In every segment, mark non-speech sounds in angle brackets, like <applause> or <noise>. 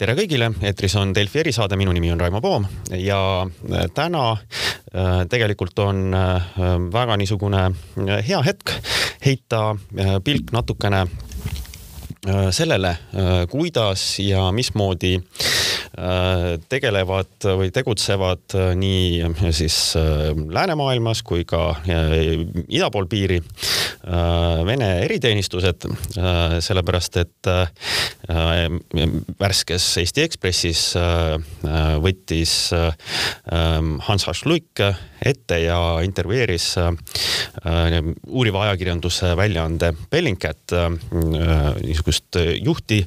tere kõigile, eetris on Delfi erisaade, minu nimi on Raimo Poom ja äh, täna äh, tegelikult on äh, väga niisugune hea hetk heita pilk natukene sellele, kuidas ja mismoodi tegelevad või tegutsevad nii siis läänemaailmas kui ka ida pool piiri Vene eriteenistused, sellepärast et värskes Eesti Ekspressis võttis Hans Hašluik ette ja intervjueeris uuriva ajakirjanduse väljaande Bellingcat niisugust juhti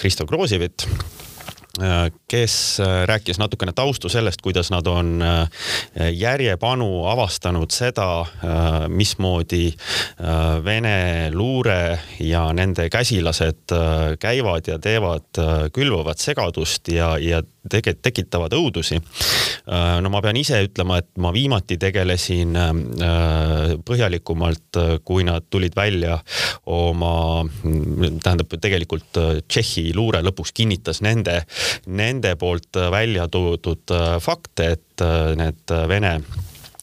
Hristo Groosivit Äh, kes äh, rääkis natukene taustu sellest, kuidas nad on äh, järjepanu avastanud seda, mismoodi Vene luure ja nende käsilased käivad ja teevad külvavat segadust ja, ja tegelikult tekitavad õudusi. no ma pean ise ütlema, et ma viimati tegelesin põhjalikumalt, kui nad tulid välja oma, tähendab tegelikult Tšehhi luure lõpuks kinnitas nende nende poolt välja toodud äh, fakte, et äh, need Vene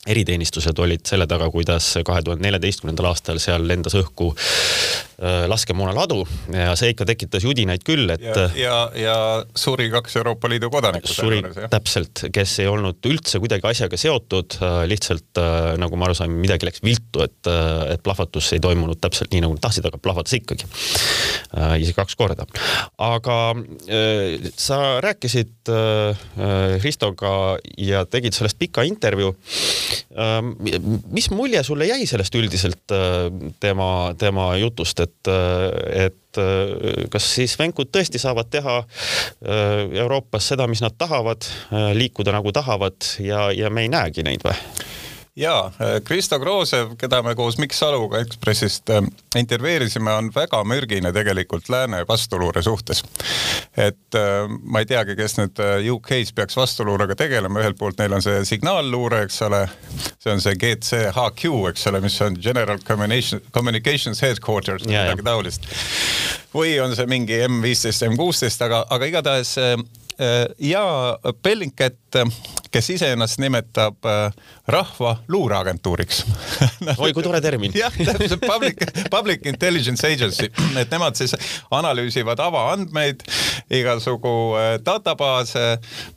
eriteenistused olid selle taga, kuidas kahe tuhande neljateistkümnendal aastal seal lendas õhku Äh, laskemoonaladu ja see ikka tekitas judinaid küll, et. ja, ja, ja suri kaks Euroopa Liidu kodanikku. suri täpselt, kes ei olnud üldse kuidagi asjaga seotud, äh, lihtsalt äh, nagu ma aru sain, midagi läks viltu, et, et plahvatus ei toimunud täpselt nii, nagu nad tahtsid, aga plahvatas ikkagi. isegi kaks korda. aga sa rääkisid Ristoga ja tegid sellest pika intervjuu. mis mulje sulle jäi sellest üldiselt tema, tema jutust, et et, kas siis venkud tõesti saavad teha äh, Euroopas seda, mis nad tahavad, äh, liikuda nagu tahavad ja, ja me ei näegi neid või? Jaa, Kristo Kroosev, keda me koos Mikk Saluga Ekspressist äh, intervjueerisime, on väga mürgine tegelikult lääne vastuluure suhtes. et äh, ma ei teagi, kes nüüd äh, UK-s peaks vastuluurega tegelema, ühelt poolt neil on see signaalluure, eks ole, see on see GCHQ, eks ole, mis on General Communications Headquarters yeah,, midagi taolist. või on see mingi M15, M16, aga, aga igatahes ja Bellingcat kes iseennast nimetab äh, rahva luureagentuuriks <laughs> oi, kui tore termin. <laughs> jah, täpselt Public, Public Intelligence Agency, et nemad siis analüüsivad avaandmeid, igasugu äh, databaase,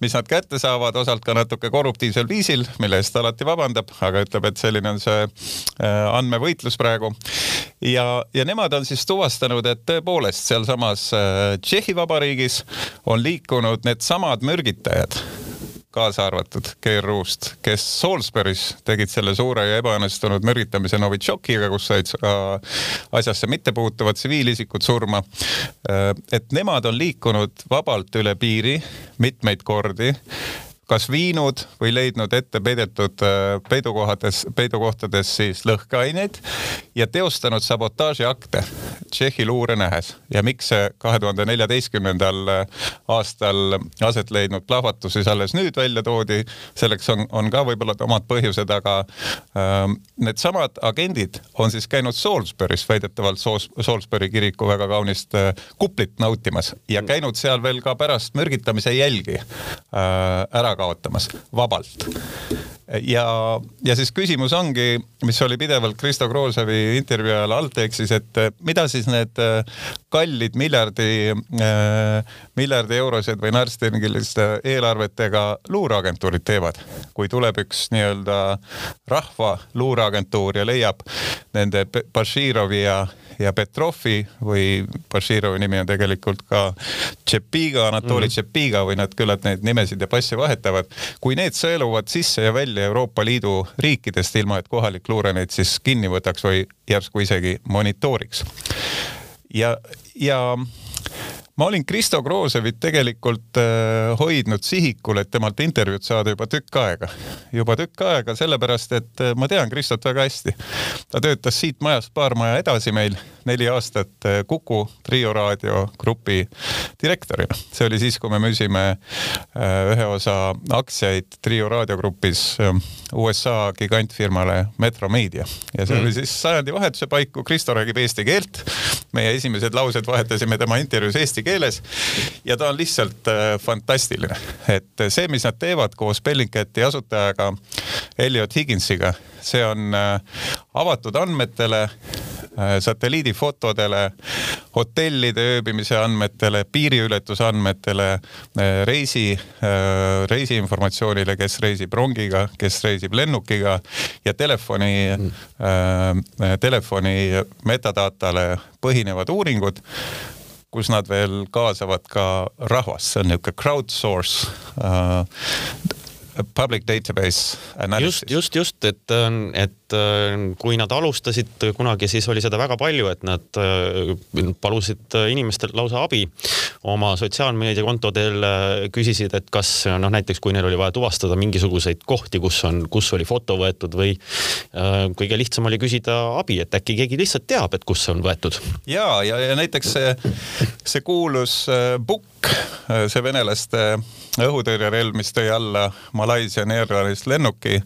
mis nad kätte saavad, osalt ka natuke korruptiivsel viisil, mille eest ta alati vabandab, aga ütleb, et selline on see andmevõitlus praegu. ja, ja nemad on siis tuvastanud, et tõepoolest sealsamas Tšehhi Vabariigis on liikunud needsamad mürgitajad kaasa arvatud GRU-st, kes Salisbury's tegid selle suure ja ebaõnnestunud mürgitamise Novitšokiga, kus said ka asjasse mittepuutuvad tsiviilisikud surma. et nemad on liikunud vabalt üle piiri mitmeid kordi kas viinud või leidnud ette peidetud äh, peidukohades, peidukohtades siis lõhkeaineid ja teostanud sabotaažiakte Tšehhi luure nähes. ja miks see kahe tuhande neljateistkümnendal äh, aastal aset leidnud plahvatus siis alles nüüd välja toodi, selleks on, on ka võib-olla omad põhjused, aga ähm, needsamad agendid on siis käinud Salisbury's väidetavalt Salisbury kiriku väga kaunist äh, kuplit nautimas ja käinud seal veel ka pärast mürgitamise jälgi äh, ära ära kaotamas vabalt. ja, ja siis küsimus ongi, mis oli pidevalt Kristo Kroosevi intervjuu ajal Altexis, et mida siis need äh, kallid miljardi, äh, miljardi eurosed või narstingiliste eelarvetega luureagentuurid teevad, kui tuleb üks nii-öelda rahva luureagentuur ja leiab nende Bashirovi ja ja Petrovi või Bashirovi nimi on tegelikult ka Tšepiga, Anatoli mm -hmm. Tšepiga või nad küllalt neid nimesid ja passe vahetavad. kui need sõeluvad sisse ja välja Euroopa Liidu riikidest, ilma et kohalik luure neid siis kinni võtaks või järsku isegi monitooriks. ja, ja ma olin Kristo Kroosevit tegelikult äh, hoidnud sihikul, et temalt intervjuud saada juba tükk aega. juba tükk aega, sellepärast et äh, ma tean Kristot väga hästi. Ta töötas siit majast paar maja edasi meil neli aastat äh, Kuku Trio raadiogrupi direktorina. see oli siis, kui me müüsime äh, ühe osa aktsiaid Trio raadiogrupis äh, USA gigantfirmale Metro Media ja see mm. oli siis sajandivahetuse paiku. Kristo räägib eesti keelt. Meie esimesed laused vahetasime tema intervjuus eesti keeles. Ja ta on lihtsalt äh, fantastiline, et see, mis nad teevad koos Bellingcati asutajaga Elliot Higginsiga, see on äh, avatud andmetele Äh, satelliidifotodele, hotellide ööbimise andmetele, piiriületuse andmetele, äh, reisi, äh, reisiinformatsioonile, kes reisib rongiga, kes reisib lennukiga ja telefoni mm., telefoni metadatale põhinevad uuringud kus nad veel kaasavad ka rahvast, see on niisugune crowdsource public database analysis. just, just, just, et, et kui nad alustasid kunagi, siis oli seda väga palju, et nad äh, palusid inimestelt lausa abi oma sotsiaalmeediakontodel, äh, küsisid, et kas noh, näiteks kui neil oli vaja tuvastada mingisuguseid kohti, kus on, kus oli foto võetud või äh, kõige lihtsam oli küsida abi, et äkki keegi lihtsalt teab, et kus see on võetud. ja, ja, ja näiteks see, see kuulus Bukk, see venelaste õhutõrjerelv, mis tõi alla Malaisian Airlines lennuki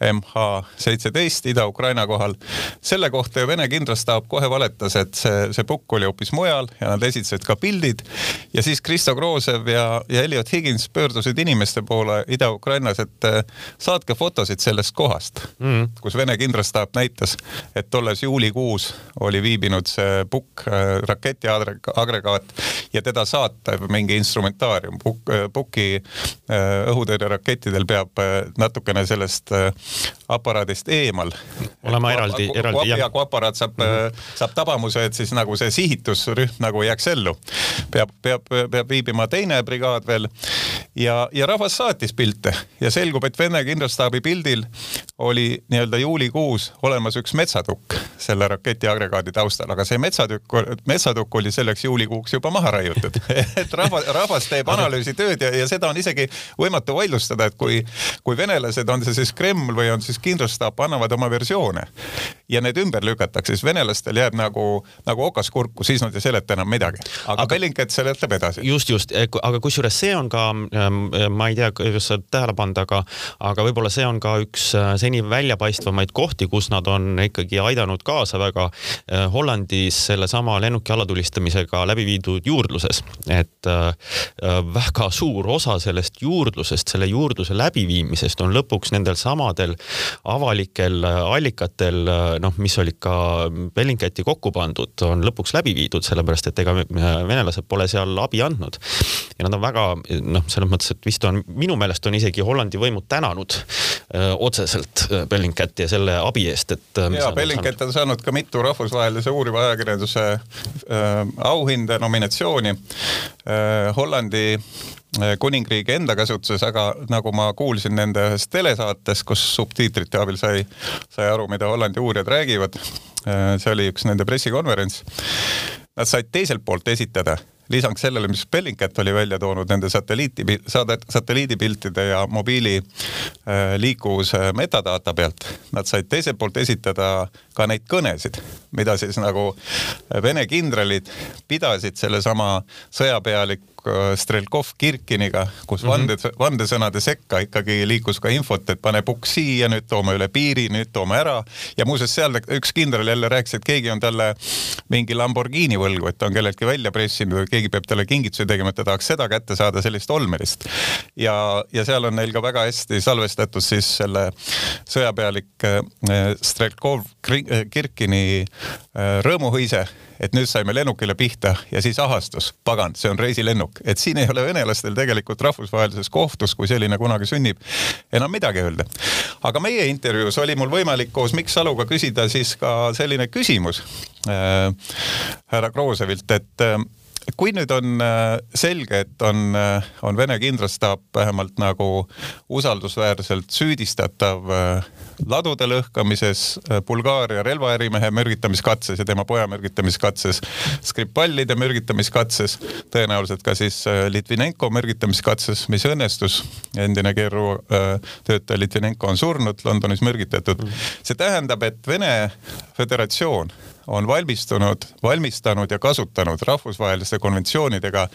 MH seitseteist Ida-Ukraina kohal. selle kohta ju Vene kindralstaap kohe valetas, et see, see pukk oli hoopis mujal ja nad esitasid ka pildid ja siis Kristo Kroosev ja, ja Elliot Higgins pöördusid inimeste poole Ida-Ukrainas, et äh, saatke fotosid sellest kohast mm., kus Vene kindralstaap näitas, et tolles juulikuus oli viibinud see pukk, äh, raketiagregaat ja teda saatev mingi instrumentaarium, pukk, äh, puki õhutõrjerakettidel peab natukene sellest aparaadist eemal. olema eraldi, eraldi jah. ja kui aparaat saab mm, -hmm. saab tabamuse, et siis nagu see sihitusrühm nagu jääks ellu. peab, peab, peab viibima teine brigaad veel ja, ja rahvas saatis pilte ja selgub, et Vene kindralstaabi pildil oli nii-öelda juulikuus olemas üks metsatukk selle raketiagregaadi taustal, aga see metsatükk, metsatukk oli selleks juulikuuks juba maha raiutud <laughs> et rahvas, rahvas teeb analüüsitööd ja, ja seda on isegi võimatu vaidlustada, et kui, kui venelased, on see siis Kreml või on siis kindralstaap, annavad oma versioone ja need ümber lükatakse, siis venelastel jääb nagu, nagu okas kurku, siis nad ei seleta enam midagi. aga, aga Bellingcat seletab edasi. just, just, aga kusjuures see on ka, ähm, ma ei tea, kas sa oled tähele pannud, aga, aga võib-olla see on ka üks äh, seni väljapaistvamaid kohti, kus nad on ikkagi aidanud kaasa väga Hollandis sellesama lennuki allatulistamisega läbi viidud juurdluses, et väga suur osa sellest juurdlusest, selle juurdluse läbiviimisest on lõpuks nendel samadel avalikel allikatel, noh, mis olid ka Bellingcati kokku pandud, on lõpuks läbi viidud, sellepärast et ega venelased pole seal abi andnud. ja nad on väga noh, selles mõttes, et vist on minu meelest on isegi Hollandi võimud tänanud öö, otseselt Bellingcati ja selle abi eest, et. ja Bellingcat on saanud ka mitu rahvusvahelise uuriva ajakirjanduse auhinda, nominatsiooni. Hollandi kuningriigi enda käsutuses, aga nagu ma kuulsin nende ühes telesaatest, kus subtiitrite abil sai, sai aru, mida Hollandi uurijad räägivad. see oli üks nende pressikonverents. Nad said teiselt poolt esitada lisaks sellele, mis Bellingcat oli välja toonud nende satelliiti, satelliidipiltide ja mobiili äh, liikuvuse metadata pealt, nad said teiselt poolt esitada ka neid kõnesid, mida siis nagu Vene kindralid pidasid sellesama sõjapealik Äh, Strelkov Kirkiniga, kus mm -hmm. vande, vandesõnade sekka ikkagi liikus ka infot, et pane pukk siia, nüüd toome üle piiri, nüüd toome ära. ja muuseas seal üks kindral jälle rääkis, et keegi on talle mingi Lamborghini võlgu, et ta on kelleltki välja pressinud või keegi peab talle kingituse tegema, et ta tahaks seda kätte saada, sellist olmelist. ja, ja seal on neil ka väga hästi salvestatud siis selle sõjapealik äh, Strelkov Kirkini äh, rõõmuhõise et nüüd saime lennukile pihta ja siis ahastus, pagan, see on reisilennuk, et siin ei ole venelastel tegelikult rahvusvahelises kohtus, kui selline kunagi sünnib, enam midagi öelda. aga meie intervjuus oli mul võimalik koos Mikk Saluga küsida siis ka selline küsimus äh, härra Kroosevilt, et äh, kui nüüd on äh, selge, et on, äh, on Vene kindralstaap vähemalt nagu usaldusväärselt süüdistatav äh, ladude lõhkamises, Bulgaaria relvaärimehe mürgitamiskatses ja tema poja mürgitamiskatses, Skripallide mürgitamiskatses, tõenäoliselt ka siis Litvinenko mürgitamiskatses, mis õnnestus. endine GRU töötaja Litvinenko on surnud, Londonis mürgitatud. see tähendab, et Vene Föderatsioon on valmistunud, valmistanud ja kasutanud rahvusvaheliste konventsioonidega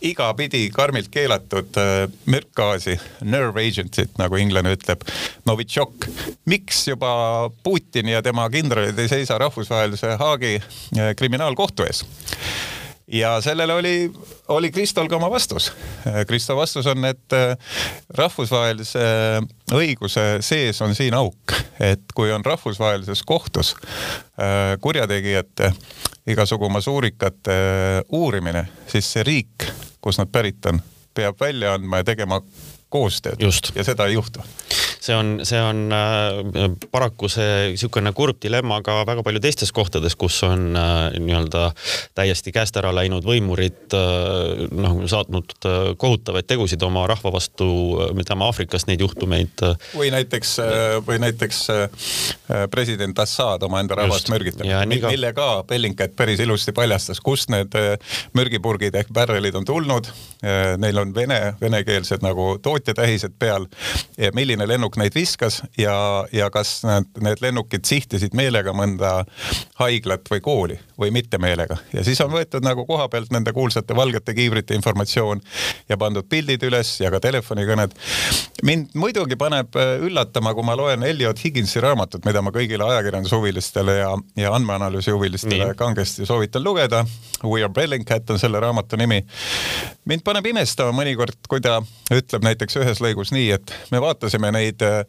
igapidi karmilt keelatud äh, mürkgaasi, nerve agent'it, nagu inglane ütleb, Novitšok. miks juba Putin ja tema kindralid ei seisa rahvusvahelise Haagi äh, kriminaalkohtu ees? Ja sellele oli, oli Kristol ka oma vastus. Kristo vastus on, et äh, rahvusvahelise õiguse sees on siin auk, et kui on rahvusvahelises kohtus äh, kurjategijate igasugu masuurikate äh, uurimine, siis see riik, kust nad pärit on, peab välja andma ja tegema koostööd Just. ja seda ei juhtu see on, see on äh, paraku see niisugune kurb dilemma ka väga palju teistes kohtades, kus on äh, nii-öelda täiesti käest ära läinud võimurid äh, noh, saatnud äh, kohutavaid tegusid oma rahva vastu, me teame Aafrikas neid juhtumeid. või näiteks, äh, või näiteks äh, president Assad omaenda rahvast mürgitab, mille ka Bellingcat päris ilusti paljastas, kust need äh, mürgipurgid ehk barrelid on tulnud. Neil on vene, venekeelsed nagu tootjatähised peal. Ja milline lennuk neid viskas ja, ja kas need, need lennukid sihtisid meelega mõnda haiglat või kooli või mitte meelega ja siis on võetud nagu koha pealt nende kuulsate valgete kiivrite informatsioon ja pandud pildid üles ja ka telefonikõned. mind muidugi paneb üllatama, kui ma loen Elliot Higginsi raamatut, mida ma kõigile ajakirjandushuvilistele ja, ja andmeanalüüsi huvilistele kangesti soovitan lugeda. We are Bellingcat on selle raamatu nimi. mind paneb imestama mõnikord, kui ta ütleb näiteks ühes lõigus nii, et me vaatasime neid äh,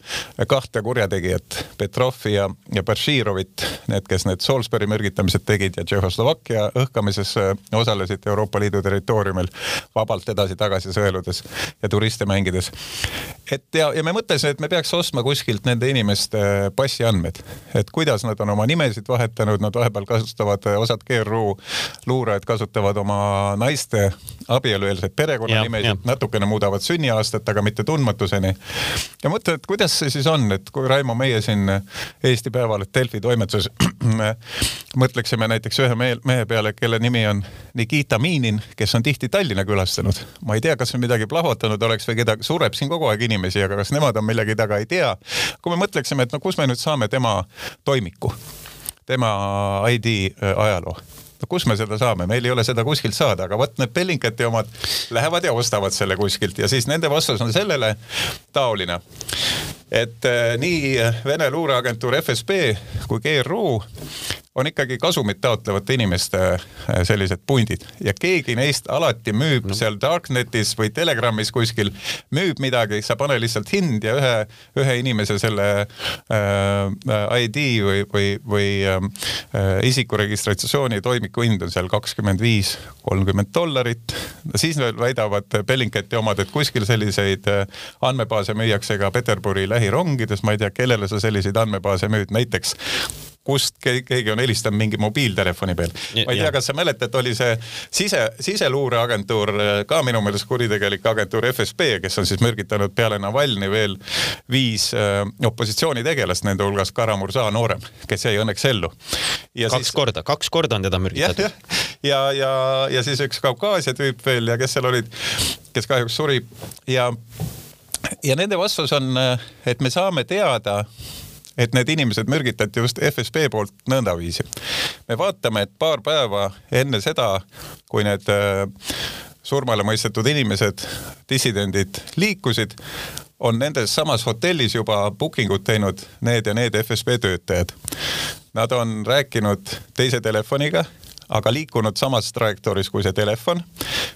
kahte kurjategijat, Petrovi ja, ja Baširovit, need, kes need Salisbury mürgitamised tegid ja Tšehhoslovakkia õhkamises osalesid Euroopa Liidu territooriumil vabalt edasi-tagasi sõeludes ja turiste mängides. et ja, ja me mõtlesime, et me peaks ostma kuskilt nende inimeste passiandmed, et kuidas nad on oma nimesid vahetanud, nad vahepeal kasutavad, osad GRU luurajad kasutavad oma naiste abielueelseid perekonnanimesid, natukene muudavad sünniaastat, aga mitte tundmatuseni. ja mõtle, et kuidas see siis on, et kui Raimo, meie siin Eesti Päevaleht Delfi toimetuses <clears throat> mõtleksime näiteks ühe mehe peale, kelle nimi on Nikita Minin, kes on tihti Tallinna külastanud. ma ei tea, kas midagi plahvatanud oleks või keda sureb siin kogu aeg inimesi, aga kas nemad on millegi taga, ei tea. kui me mõtleksime, et no kus me nüüd saame tema toimiku, tema ID äh, ajaloo no kus me seda saame, meil ei ole seda kuskilt saada, aga vot need Bellingcati omad lähevad ja ostavad selle kuskilt ja siis nende vastus on sellele taoline, et äh, nii Vene luureagentuur FSB kui GRU on ikkagi kasumit taotlevate inimeste äh, sellised pundid ja keegi neist alati müüb no. seal Darknetis või Telegramis kuskil, müüb midagi, sa pane lihtsalt hind ja ühe, ühe inimese selle äh, ID või, või, või äh, isiku registratsiooni toimiku hind on seal kakskümmend viis, kolmkümmend dollarit. siis veel väidavad Bellingcati omad, et kuskil selliseid äh, andmebaase müüakse ka Peterburi lähirongides, ma ei tea, kellele sa selliseid andmebaase müüd, näiteks kust keegi on helistanud mingi mobiiltelefoni peal. ma ei tea, kas sa mäletad, oli see sise, siseluureagentuur, ka minu meelest kuritegelik agentuur FSB, kes on siis mürgitanud peale Navalnõi veel viis äh, opositsioonitegelast, nende hulgas Kara-Murza noorem, kes jäi õnneks ellu. kaks siis... korda, kaks korda on teda mürgitatud. ja, ja, ja, ja, ja siis üks Kaukaasia tüüp veel ja kes seal olid, kes kahjuks suri ja ja nende vastus on, et me saame teada et need inimesed mürgitati just FSB poolt nõndaviisi. me vaatame, et paar päeva enne seda, kui need äh, surmale mõistetud inimesed, dissidendid liikusid, on nendes samas hotellis juba booking ut teinud need ja need FSB töötajad. Nad on rääkinud teise telefoniga aga liikunud samas trajektooris kui see telefon.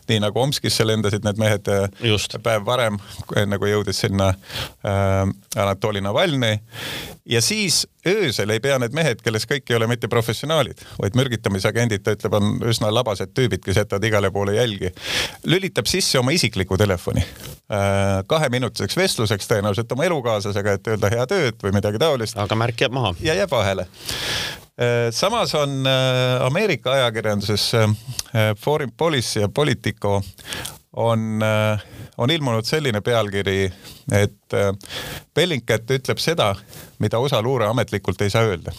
nii nagu Omskisse lendasid need mehed äh, Just. päev varem, enne kui jõudis sinna äh, Anatoli Navalnõi. ja siis öösel ei pea need mehed, kellest kõik ei ole mitte professionaalid, vaid mürgitamisagendid, ta ütleb, on üsna labased tüübid, kes jätavad igale poole jälgi. lülitab sisse oma isikliku telefoni äh, kaheminutiseks vestluseks tõenäoliselt oma elukaaslasega, et öelda head ööd või midagi taolist. aga märk jääb maha. ja jääb vahele samas on äh, Ameerika ajakirjanduses äh, Foreign Policy ja Politico on, on ilmunud selline pealkiri, et Bellingcat ütleb seda, mida USA luure ametlikult ei saa öelda.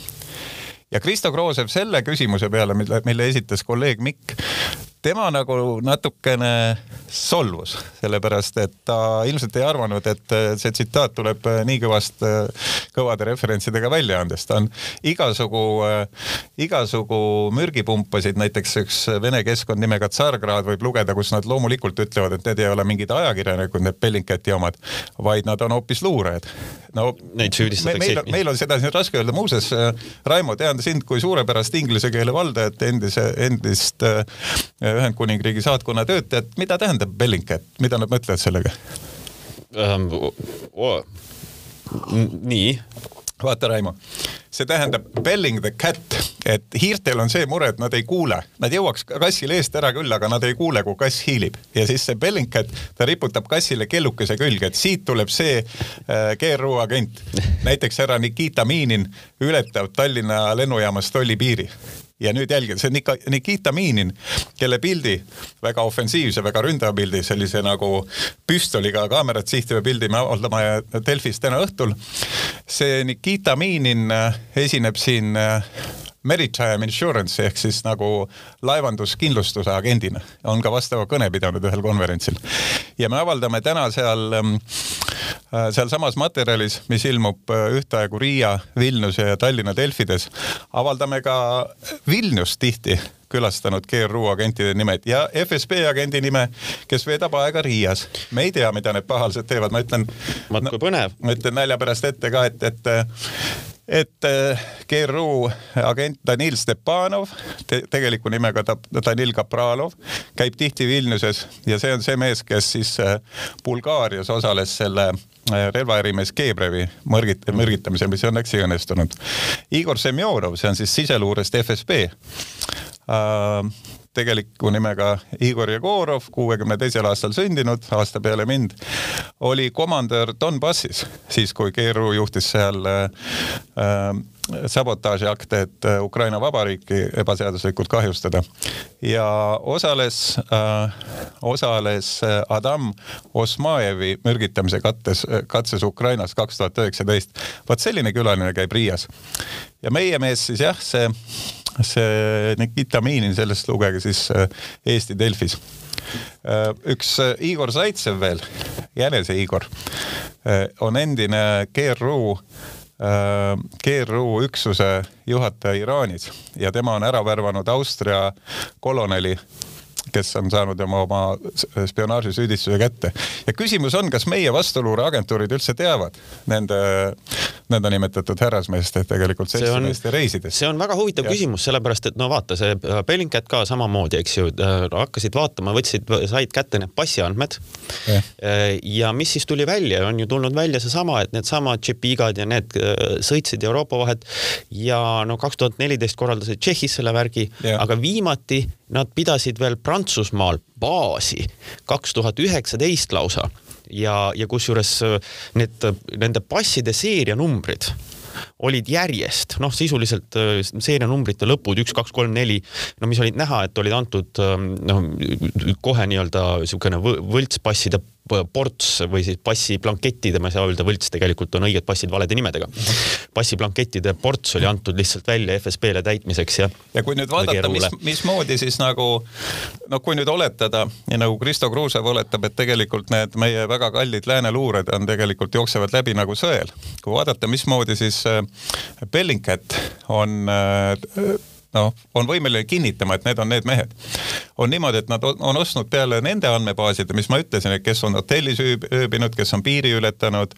ja Kristo Kroosev selle küsimuse peale, mille, mille esitas kolleeg Mikk, tema nagu natukene solvus, sellepärast et ta ilmselt ei arvanud, et see tsitaat tuleb nii kõvast, kõvade referentsidega väljaandest. ta on igasugu, igasugu mürgipumpasid, näiteks üks vene keskkond nimega Tsargrad võib lugeda, kus nad loomulikult ütlevad, et need ei ole mingid ajakirjanikud, need Bellingcati omad, vaid nad on hoopis luurajad. no neid süüdistatakse. meil, meil on seda siin raske öelda, muuseas Raimo, tean sind kui suurepärast inglise keele valdajat, endise, endist Ühendkuningriigi saatkonna töötajat, mida tähendab Bellingcat, mida nad mõtlevad sellega? Um,? Nii. Vaata, Raimo, see tähendab belling the cat, et hiirtel on see mure, et nad ei kuule, nad jõuaks kassile eest ära küll, aga nad ei kuule, kui kass hiilib. Ja siis see belling cat, ta riputab kassile kellukese külge, et siit tuleb see äh, GRU agent. näiteks härra Nikita Minin ületab Tallinna lennujaamast tollipiiri ja nüüd jälgige, see on ikka Nikita Minin, kelle pildi, väga ofensiivse, väga ründava pildi, sellise nagu püstoliga kaamerat sihtiva pildi me avaldame Delfis täna õhtul. see Nikita Minin äh, esineb siin äh, Maritime Insurance ehk siis nagu laevanduskindlustuse agendina, on ka vastava kõne pidanud ühel konverentsil. ja me avaldame täna seal ähm, Äh, sealsamas materjalis, mis ilmub äh, ühtaegu Riia, Vilniuse ja Tallinna Delfides, avaldame ka Vilniust tihti külastanud GRU agentide nimed ja FSB agendi nime, kes veedab aega Riias. me ei tea, mida need pahalased teevad, ma ütlen. vaat kui põnev. ma ütlen nalja pärast ette ka, et, et et äh, GRU agent Danil Stepanov te, tegeliku nimega Danil Kapralov käib tihti Vilniuses ja see on see mees, kes siis Bulgaarias osales selle relvaärimees Gebrevi mõrgit-, mürgitamisel, mis õnneks ei õnnestunud. Igor Semjonov, see on siis siseluurest FSB äh, tegeliku nimega Igor Jegorov, kuuekümne teisel aastal sündinud, aasta peale mind, oli komandör Donbassis, siis kui GRU juhtis seal äh, äh sabotaažiakte, et äh, Ukraina vabariiki ebaseaduslikult kahjustada. ja osales äh,, osales äh, Adam Osmajevi mürgitamise kattes, katses Ukrainas kaks tuhat üheksateist. vot selline külaline käib Riias. ja meie mees siis jah, see, see Nikita Minin, sellest lugege siis Eesti Delfis. Üks Igor Zaitsev veel, jänese Igor, on endine GRU Äh, GRU üksuse juhataja Iraanis ja tema on ära värvanud Austria koloneli kes on saanud oma, oma spionaažisüüdistuse kätte. ja küsimus on, kas meie vastuluureagentuurid üldse teavad nende nõndanimetatud härrasmeeste tegelikult seltsimeeste reisidest? see on väga huvitav ja. küsimus, sellepärast et no vaata, see äh, Bellingcat ka samamoodi, eks ju, äh, hakkasid vaatama, võtsid, said kätte need passiandmed. Äh, ja mis siis tuli välja, on ju tulnud välja seesama, et needsamad džepigad ja need sõitsid Euroopa vahet ja no kaks tuhat neliteist korraldasid Tšehhis selle värgi, aga viimati nad pidasid veel Prantsusmaal baasi kaks tuhat üheksateist lausa. Ja, ja kusjuures äh, need, nende passide seerianumbrid olid järjest, noh, sisuliselt äh, seerianumbrite lõpud üks, kaks, kolm, neli, no mis olid näha, et olid antud ähm, noh, kohe nii-öelda niisugune võltspasside ports või siis passiblankettide, ma ei saa öelda võlts, tegelikult on õiged passid valede nimedega. passiblankettide ports oli antud lihtsalt välja FSB-le täitmiseks ja. ja kui nüüd vaadata, mis, mismoodi siis nagu noh, kui nüüd oletada ja nagu Kristo Kruusev oletab, et tegelikult need meie väga kallid lääne luured on tegelikult jooksevad läbi nagu sõel. kui vaadata, mismoodi siis äh, Bellingcat on äh, noh, on võimeline kinnitama, et need on need mehed. on niimoodi, et nad on ostnud peale nende andmebaaside, mis ma ütlesin, et kes on hotellis ööbinud, kes on piiri ületanud,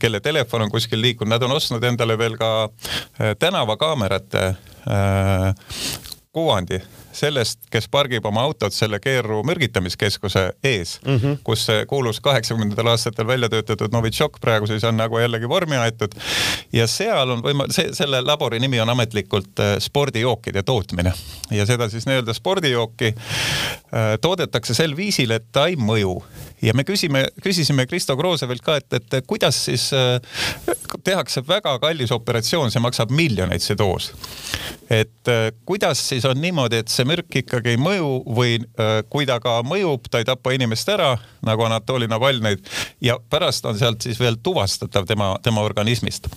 kelle telefon on kuskil liikunud, nad on ostnud endale veel ka äh, tänavakaamerate äh, kuvandi sellest, kes pargib oma autot selle GRU mürgitamiskeskuse ees mm, -hmm. kus see kuulus kaheksakümnendatel aastatel välja töötatud Novitšok praegu siis on nagu jällegi vormi aetud. ja seal on võimalik, see, selle labori nimi on ametlikult äh, spordijookide tootmine ja seda siis nii-öelda spordijooki äh, toodetakse sel viisil, et ta ei mõju ja me küsime, küsisime Kristo Kroosevilt ka, et, et kuidas siis äh, tehakse väga kallis operatsioon, see maksab miljoneid, see doos. et äh, kuidas siis on niimoodi, et see mürk ikkagi ei mõju või äh, kui ta ka mõjub, ta ei tapa inimest ära, nagu Anatoli Navalnõid ja pärast on sealt siis veel tuvastatav tema, tema organismist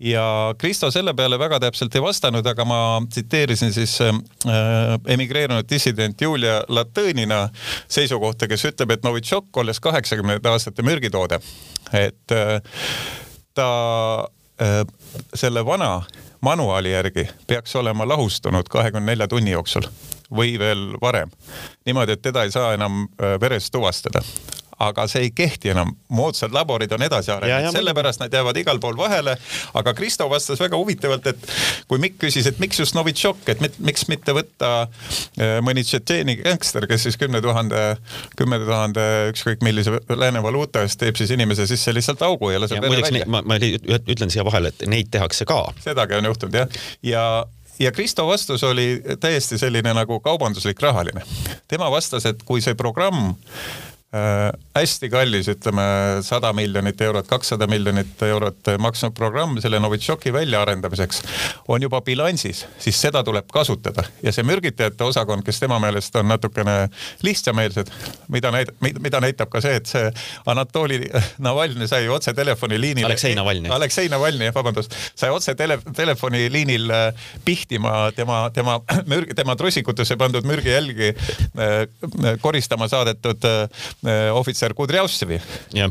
ja Kristo selle peale väga täpselt ei vastanud, aga ma tsiteerisin siis äh, emigreerunud dissident Julia Latõnina seisukohta, kes ütleb, et Novitšok, olles kaheksakümnendate aastate mürgitoode, et äh, ta äh, selle vana manuaali järgi peaks olema lahustunud kahekümne nelja tunni jooksul või veel varem. niimoodi, et teda ei saa enam äh, verest tuvastada aga see ei kehti enam. moodsad laborid on edasi arenenud, sellepärast nad jäävad igal pool vahele. aga Kristo vastas väga huvitavalt, et kui Mikk küsis, et miks just Novitšok, et mit, miks mitte võtta äh, mõni Tšetšeeni gängster, kes siis kümne tuhande, kümne tuhande ükskõik millise lääne valuuta eest teeb siis inimese sisse lihtsalt augu ja laseb vere välja. ma, ma ütlen siia vahele, et neid tehakse ka. sedagi on juhtunud jah, ja ja Kristo vastus oli täiesti selline nagu kaubanduslik rahaline. tema vastas, et kui see programm äh, hästi kallis, ütleme sada miljonit eurot, kakssada miljonit eurot maksnud programm selle Novitšoki väljaarendamiseks on juba bilansis, siis seda tuleb kasutada ja see mürgitajate osakond, kes tema meelest on natukene lihtsameelsed, mida näitab, mida näitab ka see, et see Anatoli Navalnõi sai otse telefoniliinil. Aleksei Navalnõi. Aleksei Navalnõi, vabandust, sai otse tele, telefoniliinil äh, pihtima tema, tema mürg, tema trussikutesse pandud mürgijälgi äh, koristama saadetud äh, ohvitser Kudrjavševi,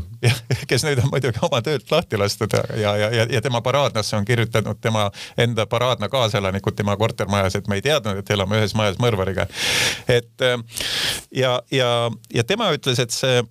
<laughs> kes nüüd on muidugi oma töölt lahti lastud ja, ja, ja, ja tema paraadnasse on kirjutanud tema enda paraadna kaaselanikud tema kortermajas, et me ei teadnud, et elame ühes majas mõrvariga. et ja, ja, ja tema ütles, et see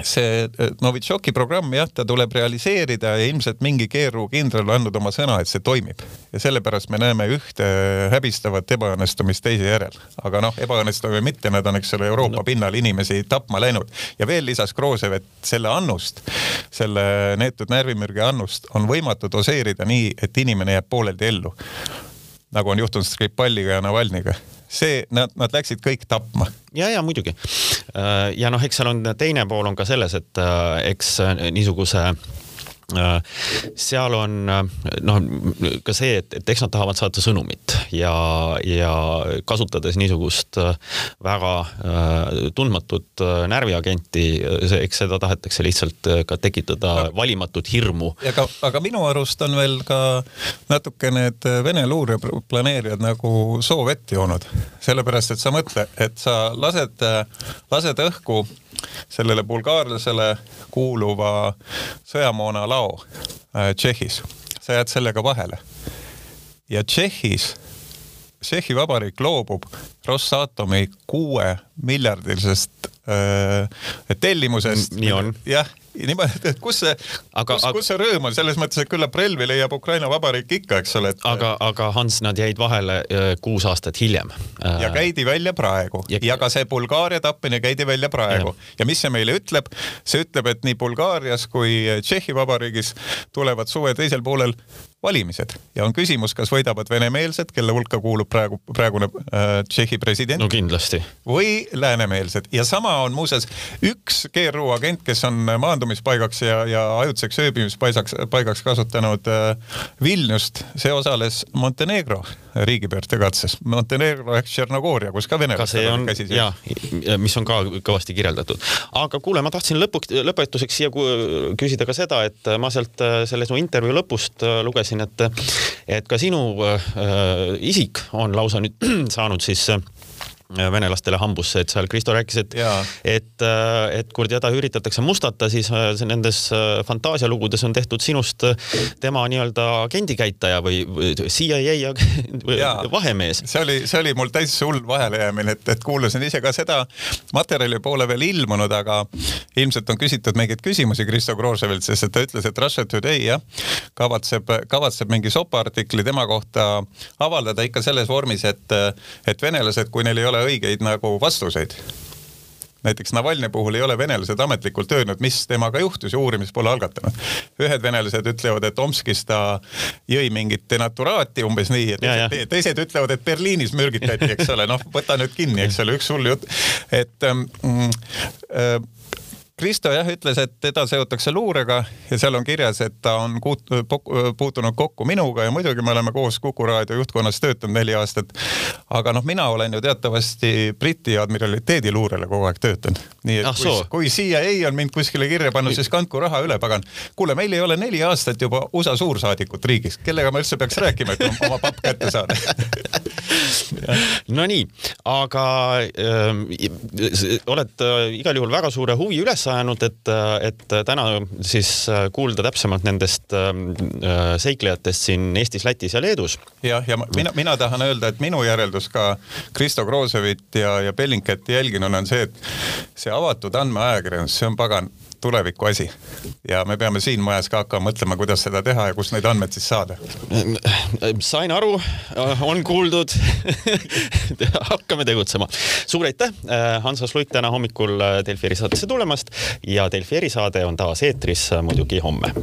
see Novitšoki programm jah, ta tuleb realiseerida ja ilmselt mingi GRU kindral on andnud oma sõna, et see toimib. ja sellepärast me näeme ühte häbistavat ebaõnnestumist teise järel. aga noh, ebaõnnestunud või mitte, nad on, eks ole, Euroopa no. pinnal inimesi tapma läinud. ja veel lisas Kroosev, et selle annust, selle neetud närvimürgi annust on võimatu doseerida nii, et inimene jääb pooleldi ellu. Nagu on juhtunud Skripaliga ja Navalnõiga see, nad, nad läksid kõik tapma. ja, ja muidugi. Äh, ja noh, eks seal on teine pool on ka selles, et äh, eks niisuguse Äh, seal on äh, noh, ka see, et, et eks nad tahavad saata sõnumit ja, ja kasutades niisugust äh, väga tundmatut närviagenti, eks seda tahetakse lihtsalt ka tekitada valimatut hirmu. aga, aga minu arust on veel ka natuke need Vene luureplaneerijad nagu soo vett joonud, sellepärast et sa mõtle, et sa lased, lased õhku sellele bulgaarlasele kuuluva sõjamoona lao äh, Tšehhis. sa jääd sellega vahele. ja Tšehhis, Tšehhi Vabariik loobub Rossatomi kuue miljardilisest äh, tellimusest. nii on. jah niimoodi, et kus see, kus, kus see rõõm on, selles mõttes, et küllap relvi leiab Ukraina Vabariik ikka, eks ole et.... aga, aga Hans, nad jäid vahele äh, kuus aastat hiljem. ja äh, käidi välja praegu ja, ja ka see Bulgaaria tapmine käidi välja praegu ja. ja mis see meile ütleb? see ütleb, et nii Bulgaarias kui Tšehhi Vabariigis tulevad suve teisel poolel valimised ja on küsimus, kas võidavad venemeelsed, kelle hulka kuulub praegu praegune äh, Tšehhi president. no kindlasti. või läänemeelsed ja sama on muuseas üks GRU agent, kes on maandumispaigaks ja, ja ajutiseks ööbimispaigaks, paigaks kasutanud äh, Vilniust, see osales Montenegro riigipöörde katses. Montenegro ehk Tšernogooria, kus ka venelased on käsi sees. ja, mis on ka kõvasti kirjeldatud. aga kuule, ma tahtsin lõpuks, lõpetuseks siia küsida ka seda, et ma sealt äh, selle su intervjuu lõpust äh, lugesin et, et ka sinu äh, isik on lausa nüüd <clears throat> saanud siis äh, Äh, venelastele hambusse, et seal Kristo rääkis, et, et, äh, et kui teda üritatakse mustata, siis äh, nendes fantaasialugudes on tehtud sinust tema nii-öelda agendikäitaja või, või CIA <laughs> või vahemees. see oli, see oli mul täitsa hull vahelejäämine, et, et kuulasin ise ka seda materjali poole veel ilmunud, aga ilmselt on küsitud mingeid küsimusi Kristo Groževilt, sest et ta ütles, et Russia Today jah, kavatseb, kavatseb mingi sopaartikli tema kohta avaldada ikka selles vormis, et, et venelased, kui neil ei ole õigeid nagu vastuseid näiteks Navalnõi puhul ei ole venelased ametlikult öelnud, mis temaga juhtus ja uurimist pole algatanud. ühed venelased ütlevad, et Omskis ta jõi mingit denaturaati umbes nii, et teised, teised ütlevad, et Berliinis mürgitati, eks ole, noh, võta nüüd kinni, eks ole, üks hull jutt. et ähm, äh, Kristo jah ütles, et teda seotakse luurega ja seal on kirjas, et ta on kuut, puutunud kokku minuga ja muidugi me oleme koos Kuku raadio juhtkonnas töötanud neli aastat. aga noh, mina olen ju teatavasti Briti admiraliteedi luurele kogu aeg töötanud. nii et ah, kui, kui CIA on mind kuskile kirja pannud, siis kandku raha üle, pagan. kuule, meil ei ole neli aastat juba USA suursaadikut riigis, kellega ma üldse peaks rääkima, et oma papp kätte saada <laughs> <laughs> Nonii, aga äh, oled äh, igal juhul väga suure huvi üles ajanud, et, et täna siis kuulda täpsemalt nendest ähm, äh, seiklejatest siin Eestis, Lätis ja Leedus. jah, ja mina, mina tahan öelda, et minu järeldus ka Kristo Kroosevit ja, ja Bellingcati jälginuna on see, et see avatud andmeajakirjandus, see on pagan tuleviku asi. ja me peame siin majas ka hakkama mõtlema, kuidas seda teha ja kust neid andmeid siis saada. sain aru, on kuuldud <laughs> hakkame tegutsema. suur aitäh, Hans Asluik täna hommikul Delfi erisaatesse tulemast ja Delfi erisaade on taas eetris muidugi homme